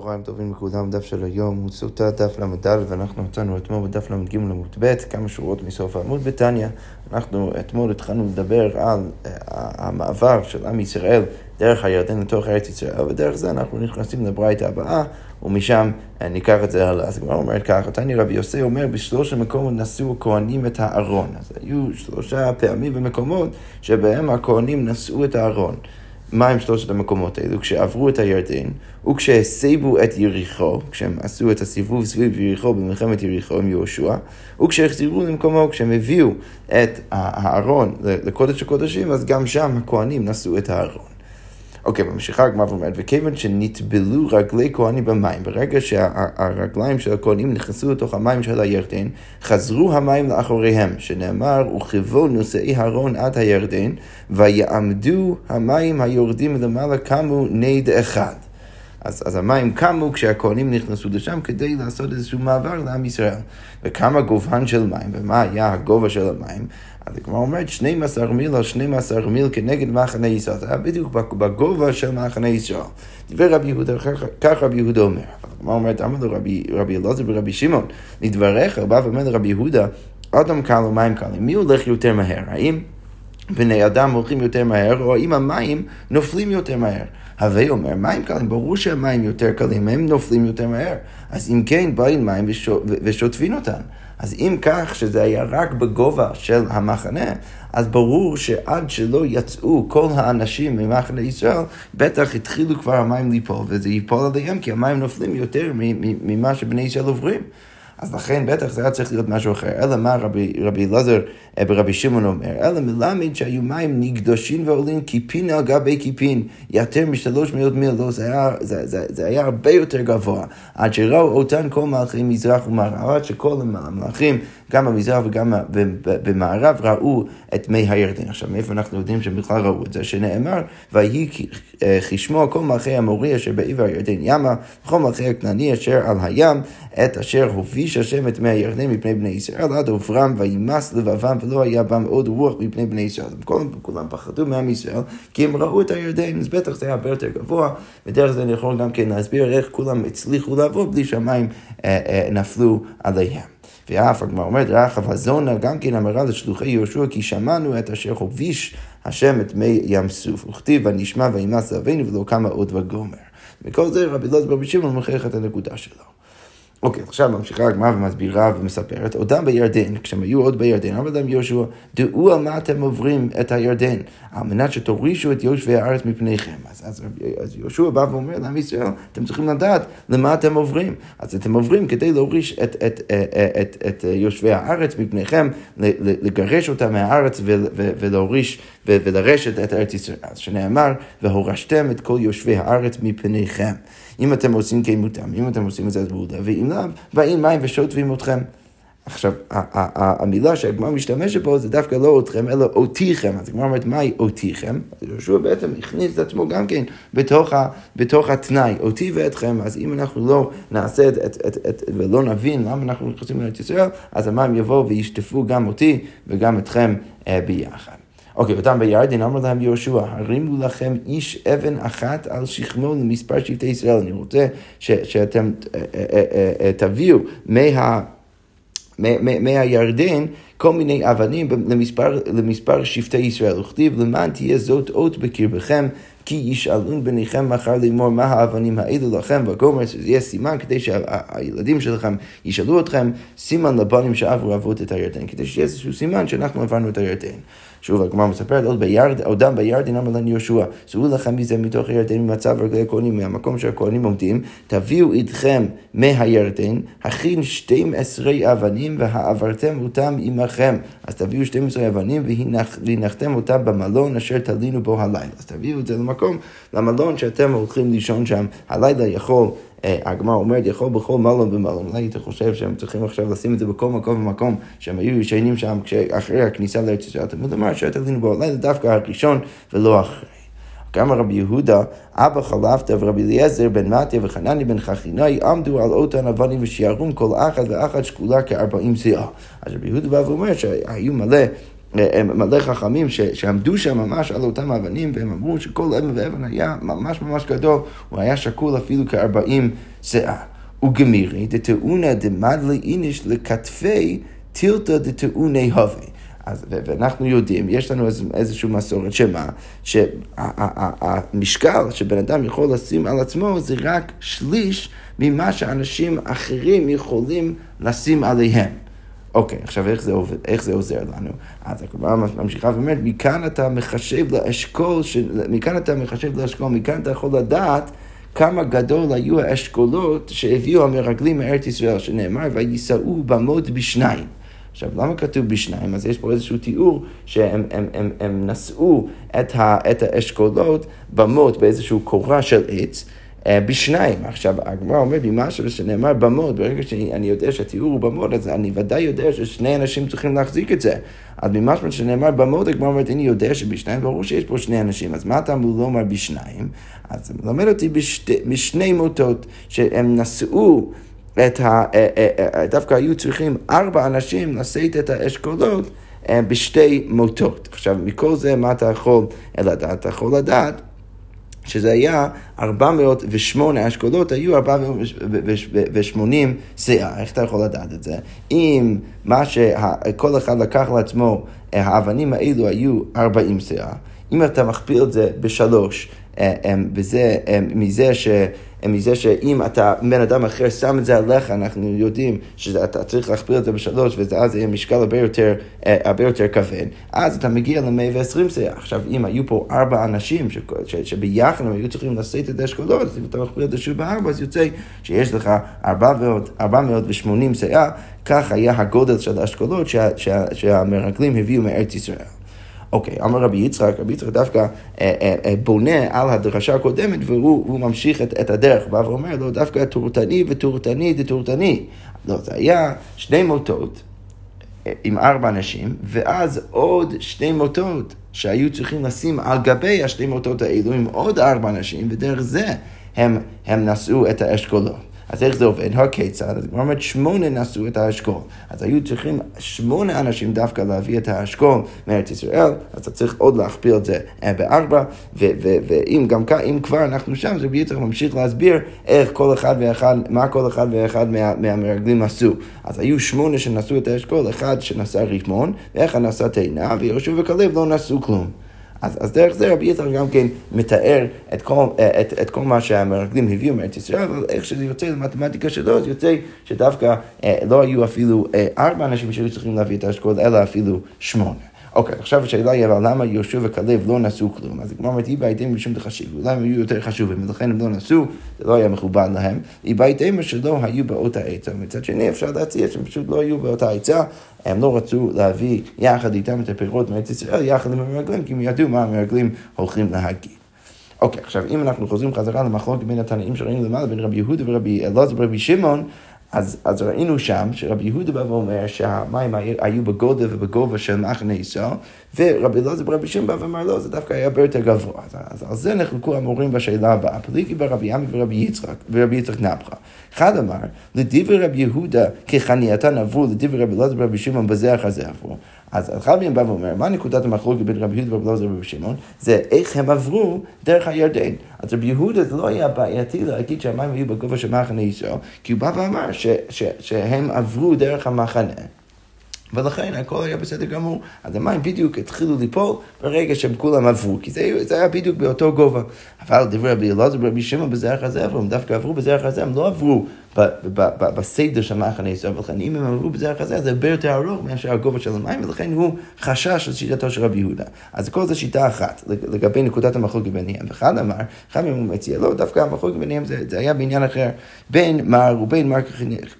צהריים טובים לכולם, דף של היום הוא סוטה דף ל"ד ואנחנו מצאנו אתמול בדף ל"ג עמוד ב', כמה שורות מסוף העמוד בתניא. אנחנו אתמול התחלנו לדבר על uh, המעבר של עם ישראל דרך הירדן לתוך ארץ ישראל, ודרך זה אנחנו נכנסים לברייתא הבאה, ומשם uh, ניקח את זה הלאה. אז הגמרא אומרת ככה, תניא רבי יוסי אומר, בשלוש המקומות נשאו הכהנים את הארון. אז היו שלושה פעמים ומקומות שבהם הכהנים נשאו את הארון. מהם שלושת המקומות האלו? כשעברו את הירדן, וכשהסבו את יריחו, כשהם עשו את הסיבוב סביב יריחו במלחמת יריחו עם יהושע, וכשהחזירו למקומו, כשהם הביאו את הארון לקודש הקודשים, אז גם שם הכהנים נשאו את הארון. אוקיי, ממשיכה הגמרא ואומרת, וכיוון שנטבלו רגלי כהנים במים, ברגע שהרגליים של הכהנים נכנסו לתוך המים של הירדן, חזרו המים לאחוריהם, שנאמר, וכיבו נושאי הרון עד הירדן, ויעמדו המים היורדים למעלה קמו נד אחד. אז, אז המים קמו כשהכהנים נכנסו לשם כדי לעשות איזשהו מעבר לעם ישראל. וכמה גובהן של מים, ומה היה הגובה של המים? אז הגמרא אומרת 12 מיל על 12 מיל כנגד מחנה ישראל. זה היה בדיוק בגובה של מחנה ישראל. דיבר רבי יהודה, כך רבי יהודה אומר. הגמרא אומרת, אמר לו רבי אלעזר ורבי שמעון, לדבריך, בא ואומר לרבי יהודה, אדם קל ומים קלים, מי הולך יותר מהר? האם בני אדם הולכים יותר מהר, או האם המים נופלים יותר מהר? הווי אומר, מים קלים, ברור שהמים יותר קלים, הם נופלים יותר מהר. אז אם כן, באים מים ושוטפים אותם. אז אם כך שזה היה רק בגובה של המחנה, אז ברור שעד שלא יצאו כל האנשים ממחנה ישראל, בטח התחילו כבר המים ליפול, וזה ייפול עליהם, כי המים נופלים יותר ממה שבני ישראל עוברים. אז לכן בטח זה היה צריך להיות משהו אחר. אלא מה רבי, אלעזר ברבי אה, שמעון אומר? אלא מלמד שהיו מים נקדושים ועולים קיפין על גבי קיפין, יותר משלוש מאות מיל, לא, זה היה, זה, זה, זה היה הרבה יותר גבוה. עד שראו אותן כל מלכי מזרח ומערב, עד שכל המלכים, גם במזרח וגם במערב, ראו את מי הירדן. עכשיו, מאיפה אנחנו יודעים שהם בכלל ראו את זה? שנאמר, ויהי כשמו כל מלכי המורי אשר בעבר הירדן ימה, וכל מלכי הכנעני אשר על הים, את אשר הוביש השם את מי הירדן מפני בני ישראל עד עוברם וימס לבבם ולא היה בם עוד רוח מפני בני ישראל. כולם, כולם פחדו מעם ישראל כי הם ראו את הירדן, אז בטח זה היה הרבה יותר גבוה, ודרך זה אני יכול גם כן להסביר איך כולם הצליחו לעבור בלי שהמים אה, אה, נפלו עליהם. ואף הגמרא אומרת, רחב הזונה גם כן אמרה לשלוחי יהושע כי שמענו את אשר הוביש השם את מי ים סוף, וכתיב ונשמע וימס אבינו ולא קמה עוד וגומר. מכל זה רבי אלעזר ברבי שמעון מוכיח את הנקודה שלו. אוקיי, עכשיו ממשיכה הגמרא ומסבירה ומספרת, אותם בירדן, כשהם היו עוד בירדן, אמר להם יהושע, דעו על מה אתם עוברים את הירדן, על מנת שתורישו את יושבי הארץ מפניכם. אז, אז, אז יהושע בא ואומר לעם ישראל, אתם צריכים לדעת למה אתם עוברים. אז אתם עוברים כדי להוריש את, את, את, את, את יושבי הארץ מפניכם, לגרש אותם מהארץ ולהוריש ולרשת את ארץ ישראל. שנאמר, והורשתם את כל יושבי הארץ מפניכם. אם אתם עושים כן מותם, אם אתם עושים את זה אז בולדה, ואם לאו, באים מים ושוטפים אתכם. עכשיו, המילה שהגמרא משתמשת בו זה דווקא לא אתכם, אלא אותיכם. אז הגמרא אומרת, מהי אותיכם? אז יהושע בעצם הכניס את עצמו גם כן בתוך, ה, בתוך התנאי, אותי ואתכם. אז אם אנחנו לא נעשה את, את, את, את, ולא נבין למה אנחנו נכנסים לארץ ישראל, אז המים יבואו וישטפו גם אותי וגם אתכם אה, ביחד. אוקיי, אותם בירדן אמר להם יהושע, הרימו לכם איש אבן אחת על שכמו למספר שבטי ישראל. אני רוצה ש, שאתם אה, אה, אה, תביאו מה... מהירדן כל מיני אבנים למספר, למספר שבטי ישראל. וכתיב למען תהיה זאת אות בקרבכם כי ישאלון בניכם מחר לאמור מה האבנים האלו לכם, וגומר שזה יהיה סימן כדי שהילדים שלכם ישאלו אתכם, סימן לבנים שעברו אבות את הירדן, כדי שיהיה איזשהו סימן שאנחנו עברנו את הירדן. שוב, הגמרא מספרת, עודם בירדן אמר לנו יהושע, שאו לכם מזה מתוך הירדן ממצב רגלי הכהנים, מהמקום שהכהנים עומדים, תביאו איתכם מהירדן, הכין 12 אבנים והעברתם אותם עמכם. אז תביאו 12 אבנים והנחתם אותם במלון אשר תלינו בו הלילה. אז תביאו את זה למקום, למלון שאתם הולכים לישון שם, הלילה יכול הגמרא אומרת, יכול בכל מלון ומלון. אולי אתה חושב שהם צריכים עכשיו לשים את זה בכל מקום ומקום, שהם היו ישנים שם אחרי הכניסה לארץ ישראל. תלמוד אמר שתלינו בו הלילה דווקא הראשון ולא אחרי. גם רבי יהודה, אבא חלפתא ורבי אליעזר בן מתיה וחנני בן חכינאי עמדו על אותן אבנים ושיערום כל אחת ואחת שקולה כארבעים זיעה. אז רבי יהודה בא ואומר שהיו מלא מלא חכמים ש, שעמדו שם ממש על אותם אבנים, והם אמרו שכל אבן ואבן היה ממש ממש גדול, הוא היה שקול אפילו כארבעים שאה. וגמירי דתאונה דמדלי איניש לכתפי טילתא דתאוני הווה. אז, ואנחנו יודעים, יש לנו איזושהי מסורת שמה, שהמשקל שבן אדם יכול לשים על עצמו זה רק שליש ממה שאנשים אחרים יכולים לשים עליהם. אוקיי, עכשיו איך זה, עובד, איך זה עוזר לנו? אז הגמרא ממשיכה ואומרת, מכאן אתה מחשב לאשכול, ש... מכאן אתה מחשב לאשכול, מכאן אתה יכול לדעת כמה גדול היו האשכולות שהביאו המרגלים מארץ ישראל, שנאמר, ויישאו במות בשניים. עכשיו, למה כתוב בשניים? אז יש פה איזשהו תיאור שהם הם, הם, הם נשאו את, ה, את האשכולות במות באיזשהו קורה של עץ. אה, בשניים. עכשיו, הגמרא אומרת לי משהו שנאמר במות, ברגע שאני יודע שהתיאור הוא במות, אז אני ודאי יודע ששני אנשים צריכים להחזיק את זה. אז ממשמע שנאמר במות, הגמרא אומרת, אני יודע שבשניים, ברור שיש פה שני אנשים, אז מה אתה אמור לומר בשניים? אז זה מלמד אותי בשני מוטות, שהם נשאו את ה... אה, אה, דווקא היו צריכים ארבע אנשים לשאת את האשכולות בשתי מוטות. עכשיו, מכל זה, מה אתה יכול לדעת? אתה יכול לדעת שזה היה 408 אשכולות, היו 480 שאה. איך אתה יכול לדעת את זה? אם מה שכל אחד לקח לעצמו, האבנים האלו היו 40 שאה, אם אתה מכפיל את זה בשלוש, וזה מזה ש... מזה שאם אתה, בן אדם אחר שם את זה עליך, אנחנו יודעים שאתה צריך להכפיל את זה בשלוש, ואז יהיה משקל הרבה יותר, אה, הרבה יותר כבד, אז אתה מגיע ל-120 שאה. עכשיו, אם היו פה ארבע אנשים ש, ש, שביחד הם היו צריכים לשאת את האשכולות, אז אם אתה מכפיל את זה שוב בארבע, אז יוצא שיש לך 480 שאה, כך היה הגודל של האשכולות שהמרגלים הביאו מארץ ישראל. אוקיי, אמר רבי יצחק, רבי יצחק דווקא אה, אה, אה, בונה על הדרשה הקודמת והוא ממשיך את, את הדרך, בא ואומר לו דווקא טורטני וטורטני דטורטני. לא, זה היה שני מוטות עם ארבע אנשים, ואז עוד שני מוטות שהיו צריכים לשים על גבי השני מוטות האלו עם עוד ארבע אנשים, ודרך זה הם, הם נשאו את האשכולות. אז איך זה עובד? הכיצד? אז כבר אומרת שמונה נשאו את האשכול. אז היו צריכים שמונה אנשים דווקא להביא את האשכול מארץ ישראל, אז אתה צריך עוד להכפיל את זה אה, בארבע, ואם גם אם כבר אנחנו שם, זה בדיוק ממשיך להסביר איך כל אחד ואחד, מה כל אחד ואחד מה, מהמרגלים עשו. אז היו שמונה שנשאו את האשכול, אחד שנשא רימון, ואחד נשא תאנה, ויהושע וכלב לא נשאו כלום. אז, אז דרך זה רבי יצחק גם כן מתאר את כל, את, את כל מה שהמרגלים הביאו מארץ ישראל, אבל איך שזה יוצא למתמטיקה שלו, אז יוצא שדווקא אה, לא היו אפילו אה, ארבע אנשים שהיו צריכים להביא את האשכול, אלא אפילו שמונה. אוקיי, עכשיו השאלה היא, אבל למה יהושע וכלב לא נשאו כלום? אז הגמרא אומרת, אי בעיתים משום דחשיב, אולי הם היו יותר חשובים, ולכן הם לא נשאו, זה לא היה מכובד להם. אי בעיתים שלא היו באותה עצה. מצד שני, אפשר להציע שהם פשוט לא היו באותה עצה, הם לא רצו להביא יחד איתם את הפירות מארץ ישראל, יחד עם המרגלים, כי הם ידעו מה המרגלים הולכים להגיד. אוקיי, עכשיו אם אנחנו חוזרים חזרה למחלוקת בין התנאים שראינו למעלה, בין רבי יהודה ורבי אלעזר ורבי שמעון, אז, אז ראינו שם שרבי יהודה בא ואומר שהמים היו בגודל ובגובה של מחנה ישראל, ורבי אלעזר ברבי שמעון בא ואמר לא, זה דווקא היה הרבה יותר גבוה. אז, אז על זה נחלקו המורים בשאלה הבאה, פליקי ברבי עמי ורבי יצחק, ורבי יצחק נפחה. אחד אמר, לדברי רבי יהודה כחנייתן עברו, לדברי רבי אלעזר ברבי שמעון בזה אחר זה עברו. אז אחד מהם בא ואומר, מה נקודת המחלוקת בין רבי יהודה ורבי אלעזר ורבי שמעון? זה איך הם עברו דרך הירדן. אז רבי יהודה זה לא היה בעייתי להגיד שהמים היו בגובה של מחנה ישראל, כי הוא בא ואמר ש, ש, שהם עברו דרך המחנה. ולכן הכל היה בסדר גמור. אז המים בדיוק התחילו ליפול ברגע שהם כולם עברו, כי זה, זה היה בדיוק באותו גובה. אבל דברי רבי אלעזר ורבי שמעון בזרח הזה, הם דווקא עברו בזרח הזה, הם לא עברו בסדר של מחנה ישראל, ולכן אם הם עברו בזרח הזה, זה הרבה יותר ארוך מאשר הגובה של המים, ולכן הוא חשש על שיטתו של רבי יהודה. אז כל זה שיטה אחת, לגבי נקודת המחלוקת ביניהם. ואחד אמר, אחד מהם מציע, לא, דווקא המחלוקת ביניהם זה, זה היה בעניין אחר. בין מר ובין מר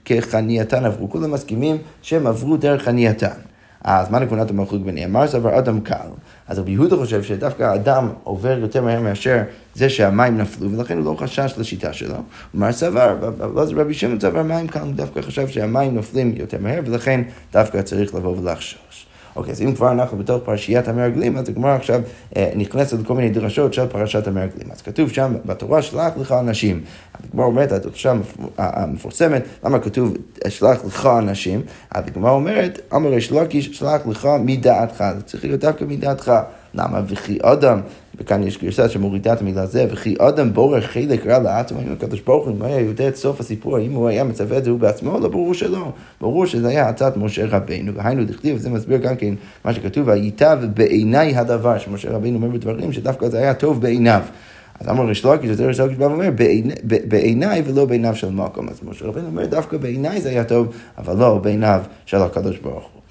כחנייתן עברו, כולם מסכימים שהם עברו דרך חנייתן. אז מה נקודת המחלוקת ביניהם? מר סבר אדם קל. אז רבי יהודה חושב שדווקא האדם עובר יותר מהר מאשר זה שהמים נפלו, ולכן הוא לא חשש לשיטה שלו. מר סבר, זה רבי שמעון סבר מים קל, הוא דווקא חשב שהמים נופלים יותר מהר, ולכן דווקא צריך לבוא ולחשוש. אוקיי, אז אם כבר אנחנו בתוך פרשיית המרגלים, אז הגמרא עכשיו אה, נכנסת לכל מיני דרשות של פרשת המרגלים. אז כתוב שם בתורה, שלח לך אנשים. הגמרא אומרת, הדרשה המפורסמת, למה כתוב, שלח לך אנשים? אז הגמרא אומרת, אמר ריש לקיש, שלח לך מדעתך. זה צריך להיות דווקא מדעתך. למה? וכי אדם, וכאן יש גרסה שמורידה את המילה זה, וכי אדם בורר חלק רע לאטום, אם הקדוש ברוך הוא היה יודע את סוף הסיפור, האם הוא היה מצווה את זה הוא בעצמו, לא ברור שלא. ברור שזה היה הצעת משה רבינו, והיינו דכתיב, וזה מסביר גם כן מה שכתוב, וייטב בעיניי הדבר, שמשה רבינו אומר בדברים שדווקא זה היה טוב בעיניו. אז אמר ריש לוקיש, אז ריש לוקיש בא ואומר, בעיניי ולא בעיניו של מקום. אז משה רבינו אומר, דווקא בעיניי זה היה טוב, אבל לא בעיניו של הקדוש ברוך הוא.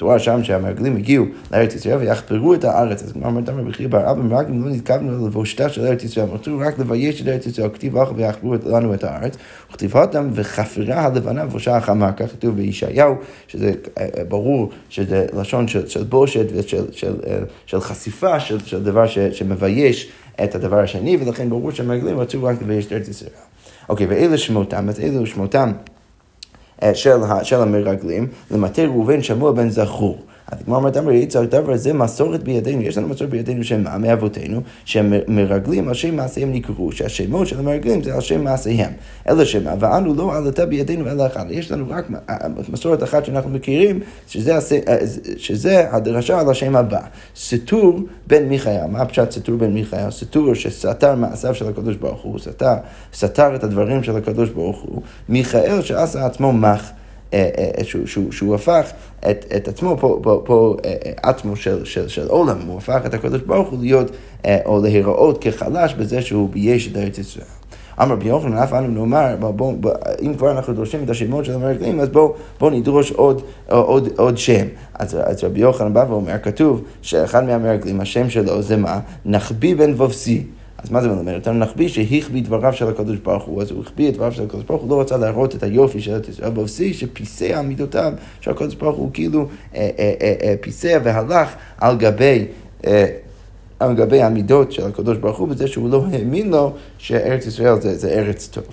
בתורה שם שהמרגלים הגיעו לארץ ישראל ויחפרו את הארץ. אז כמו אומרת אמר בכי בר אבא מרגלים לא נתכוונו לבושתה של ארץ ישראל, הם רצו רק לבייש את ארץ ישראל, כתיב אחר ויחפרו לנו את הארץ, וכתיב אותם וחפירה הלבנה ובושה החמה, כך כתוב בישעיהו, שזה אה, אה, ברור שזה לשון של, של בושת ושל של, אה, של חשיפה, של, של דבר ש, שמבייש את הדבר השני, ולכן ברור שהמרגלים רצו רק לבייש את ארץ ישראל. אוקיי, ואלה שמותם, אז אלו שמותם של, של המרגלים, למטה ראובן שמוע בן זכור. אז הגמרא אומרת, אמר רבי יצחק, דבר זה מסורת בידינו, יש לנו מסורת בידינו שהם מאבותינו, שהמרגלים על שם מעשיהם נקראו, שהשמות של המרגלים זה על שם מעשיהם. אלא שמה, ואנו לא עלתה בידינו אלא אחד. יש לנו רק מסורת אחת שאנחנו מכירים, שזה, אה, שזה הדרשה על השם הבא. סתור בן מיכאל, מה פשט סתור בן מיכאל? סתור שסתר מעשיו של הקדוש ברוך הוא, סתר, סתר את הדברים של הקדוש ברוך הוא, מיכאל שעשה עצמו מח. אה, אה, שהוא, שהוא, שהוא הפך את, את עצמו פה, פה, פה אה, עצמו של, של, של עולם, הוא הפך את הקדוש ברוך הוא להיות או להיראות כחלש בזה שהוא בייש את ארץ ישראל. אמר רבי יוחנן, אף אנו נאמר, אם כבר אנחנו דורשים את השמות של המרגלים, אז בואו בוא נדרוש עוד, עוד, עוד שם. אז, אז רבי יוחנן בא ואומר, כתוב שאחד מהמרגלים, השם שלו זה מה? נחבי בן וובסי. אז מה זה מלמד אותנו? נחביא שהחביא דבריו של הקדוש ברוך הוא, אז הוא החביא את דבריו של הקדוש ברוך הוא, לא רצה להראות את היופי של ישראל, והפסיק שפיסע מידותיו של הקדוש ברוך הוא כאילו אה, אה, אה, פיסע והלך על גבי... על גבי המידות של הקדוש ברוך הוא, בזה שהוא לא האמין לו שארץ ישראל זה, זה ארץ טוב.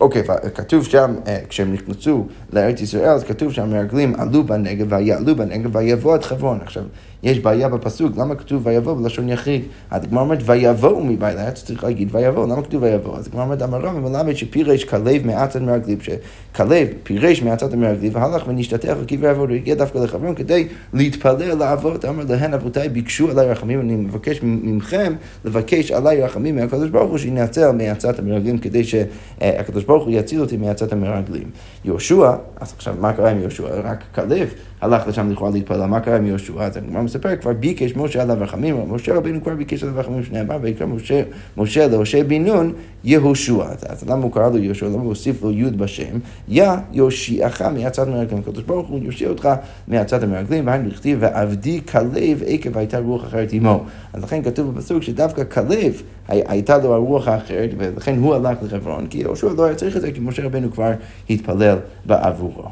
אוקיי, okay, כתוב שם, כשהם נכנסו לארץ ישראל, אז כתוב שהמרגלים עלו בנגב ויעלו בנגב ויבוא עד חברון. עכשיו, יש בעיה בפסוק, למה כתוב ויבוא בלשון יחיד? אז הגמרא אומרת ויבואו מבעיה, היה צריך להגיד ויבואו, למה כתוב ויבואו? אז הגמרא אומרת אמר רבי מלמד שפירש כלב מעצת מרגלים, שכלב פירש מעצת המרגלים והלך ונשתתח לקברי הוא הגיע דווקא לחברון כדי להתפלל לאבות, אמר להן אבותיי ביקשו עליי רחמים, אני מבקש מכם לבקש עליי רחמים מהקדוש ברוך הוא שינצל מעצת המרגלים כדי שהקדוש ברוך הוא יציל אותי מעצת המרגלים. יהושע, אז עכשיו מה קרה עם יהושע? רק כלב. הלך לשם לכאורה להתפלל, מה קרה עם יהושע? אז הגמרא מספר, כבר ביקש משה עליו רחמים, משה רבינו כבר ביקש עליו רחמים, שנאמר, ויקרא משה, משה להושע בן נון יהושע. אז למה הוא קרא לו יהושע? למה הוא הוסיף לו י' בשם? יא יושיעך מעצת המרגלים. הקדוש ברוך הוא יושיע אותך מעצת המרגלים, והיינו לכתיב, ועבדי כלב עקב הייתה רוח אחרת עמו. אז לכן כתוב בפסוק שדווקא כלב הייתה לו הרוח האחרת, ולכן הוא הלך לחברון, כי יהושע לא היה צריך את זה, כי משה רבינו כבר התפלל בעבורו.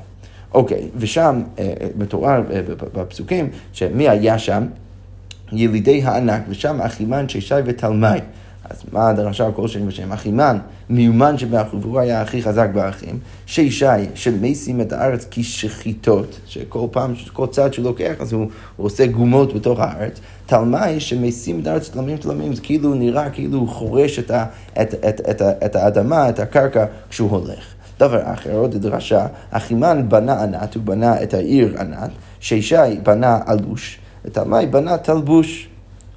אוקיי, ושם אה, אה, מתואר אה, בפסוקים, שמי היה שם? ילידי הענק, ושם אחימן, שישי ותלמי. אז מה הדרשה כל שם ושם? אחימן, מיומן שבאחו, והוא היה הכי חזק באחים. שישי, שמסים את הארץ כשחיטות, שכל פעם, כל צעד שהוא לוקח, אז הוא, הוא עושה גומות בתוך הארץ. תלמי, שמסים את הארץ תלמים תלמים, זה כאילו נראה כאילו הוא חורש את, ה, את, את, את, את, את האדמה, את הקרקע, כשהוא הולך. דבר אחר, עוד דרשה, אחימן בנה ענת, הוא בנה את העיר ענת, שישי בנה אלוש, ותלמי בנה תלבוש.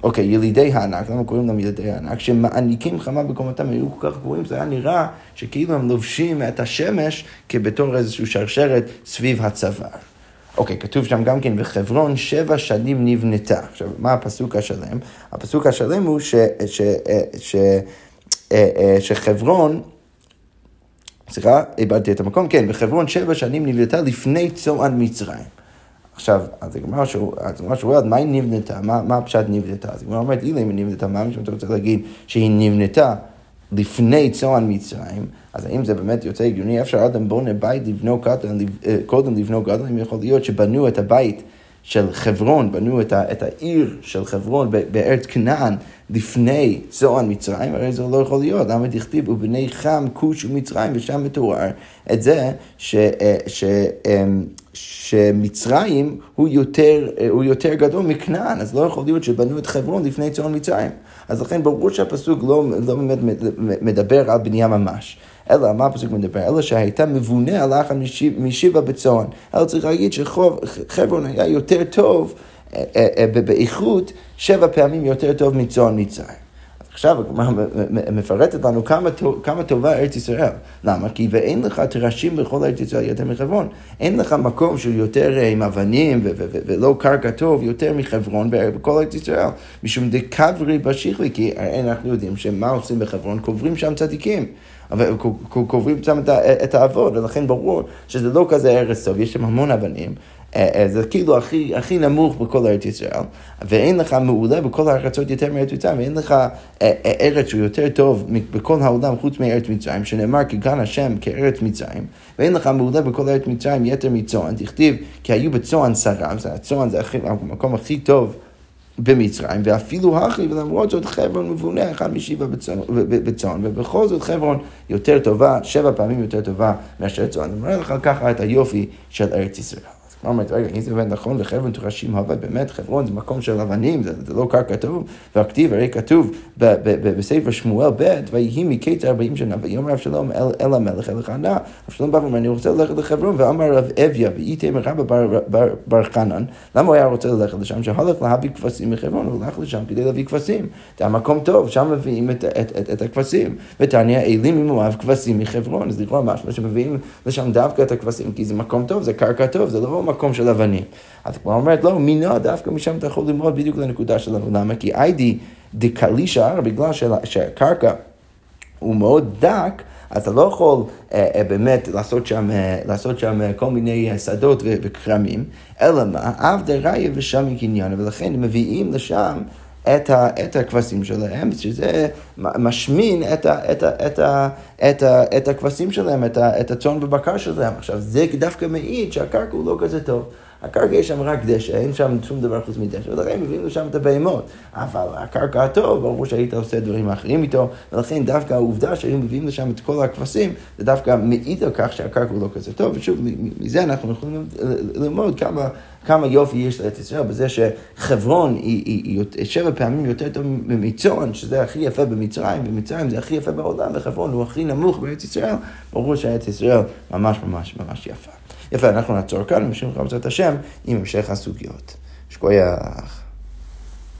אוקיי, ילידי הענק, למה קוראים להם ילידי הענק? שמעניקים חמה בקומתם, היו כל כך גבוהים, זה היה נראה שכאילו הם לובשים את השמש כבתור איזושהי שרשרת סביב הצוואר. אוקיי, כתוב שם גם כן, בחברון שבע שנים נבנתה. עכשיו, מה הפסוק השלם? הפסוק השלם הוא ש, ש, ש, ש, שחברון... סליחה, איבדתי את המקום, כן, בחברון שבע שנים נבנתה לפני צוען מצרים. עכשיו, אז הגמרא שואלת, מה היא נבנתה? מה, מה הפשט נבנתה? אז הגמרא אומרת, אילא אם היא נבנתה, מה אתה רוצה להגיד שהיא נבנתה לפני צוען מצרים? אז האם זה באמת יוצא הגיוני? אפשר אדם בונה בית לבנו קטן, אה, קודם לבנו גדול, אם יכול להיות שבנו את הבית של חברון, בנו את, ה, את העיר של חברון בארץ כנען לפני צאן מצרים, הרי זה לא יכול להיות, למה דכתיב ובני חם כוש ומצרים ושם מתואר את זה ש, אה, ש, אמ, שמצרים הוא יותר, אה, הוא יותר גדול מכנען, אז לא יכול להיות שבנו את חברון לפני צאן מצרים. אז לכן ברור שהפסוק לא, לא באמת מדבר על בנייה ממש. אלא מה הפסוק מדבר? אלא שהייתה מבונה אחת משיבה בצאן. אלא צריך להגיד שחברון היה יותר טוב אה, אה, אה, באיכות שבע פעמים יותר טוב מצאן מצרים. עכשיו הגמרא מפרטת לנו כמה, כמה טובה ארץ ישראל. למה? כי ואין לך תרשים בכל ארץ ישראל יותר מחברון. אין לך מקום שהוא יותר עם אבנים ולא קרקע טוב יותר מחברון בכל ארץ ישראל. משום דקברי בשכלי, כי אנחנו יודעים שמה עושים בחברון? קוברים שם צדיקים. אבל קוברים שם את האבות, ולכן ברור שזה לא כזה ארץ טוב, יש שם המון אבנים. אה, אה, זה כאילו הכי, הכי נמוך בכל ארץ ישראל, ואין לך מעולה בכל הארצות יותר מארץ מצרים, ואין לך אה, ארץ שהוא יותר טוב בכל העולם חוץ מארץ מצרים, שנאמר כי כאן השם כארץ מצרים, ואין לך מעולה בכל ארץ מצרים יתר מצאן, תכתיב כי היו בצאן שרה, הצאן זה המקום הכי טוב. במצרים, ואפילו הכי, ולמרות זאת חברון מבונה אחד משבע בצאן, ובכל זאת חברון יותר טובה, שבע פעמים יותר טובה מאשר צאן. אני אומר לך ככה את היופי של ארץ ישראל. אומרת, רגע, אם זה באמת נכון, וחברון תורשים הווה, באמת חברון זה מקום של אבנים, זה, זה לא קרקע טוב, והכתיב, הרי כתוב בספר שמואל ב', ויהי מקץ ארבעים שנה, ויאמר אבשלום אל, אל המלך, אל החנה, אבשלום בא ואומר, אני רוצה ללכת לחברון, ואמר רב אביה, ואיתם רבא בר, בר, בר חנן, למה הוא היה רוצה ללכת לשם? שהלך להביא כבשים מחברון, הוא הלך לשם כדי להביא כבשים. זה המקום טוב, שם מביאים את, את, את, את הכבשים. ותניא, אלים ממואב, כבשים מחברון, אז לכאורה משהו שמביאים לשם דווקא את הכבשים, כי זה מקום טוב, זה קרקע טוב, זה לא מקום של אבנים. אז כבר אומרת, לא, מינו, דווקא משם אתה יכול ללמוד בדיוק לנקודה שלנו. למה? כי איידי דקלישה, בגלל שהקרקע הוא מאוד דק, אתה לא יכול אה, אה, באמת לעשות שם, אה, לעשות שם אה, כל מיני אה, שדות וכרמים, אלא מה? אב דראיה ושם קניין, ולכן מביאים לשם את, ה, את הכבשים שלהם, שזה משמין את, ה, את, ה, את, ה, את, ה, את הכבשים שלהם, את, ה, את הצאן ובקר שלהם. עכשיו, זה דווקא מעיד שהקרקע הוא לא כזה טוב. הקרקע יש שם רק דשא, אין שם שום דבר חוץ מדשא, ולכן מביאים לשם את הבהמות. אבל הקרקע הטוב, ברור שהיית עושה דברים אחרים איתו, ולכן דווקא העובדה שהיו מביאים לשם את כל הכבשים, זה דווקא מעיד על כך שהקרקע הוא לא כזה טוב, ושוב, מזה אנחנו יכולים ללמוד כמה... כמה יופי יש לארץ ישראל בזה שחברון היא, היא, היא שבע פעמים יותר טוב ממצון, שזה הכי יפה במצרים, ומצרים זה הכי יפה בעולם, וחברון הוא הכי נמוך בארץ ישראל, ברור שארץ ישראל ממש ממש ממש יפה. יפה, אנחנו נעצור כאן, ונמשיך בעזרת השם עם המשך הסוגיות. שכוייח.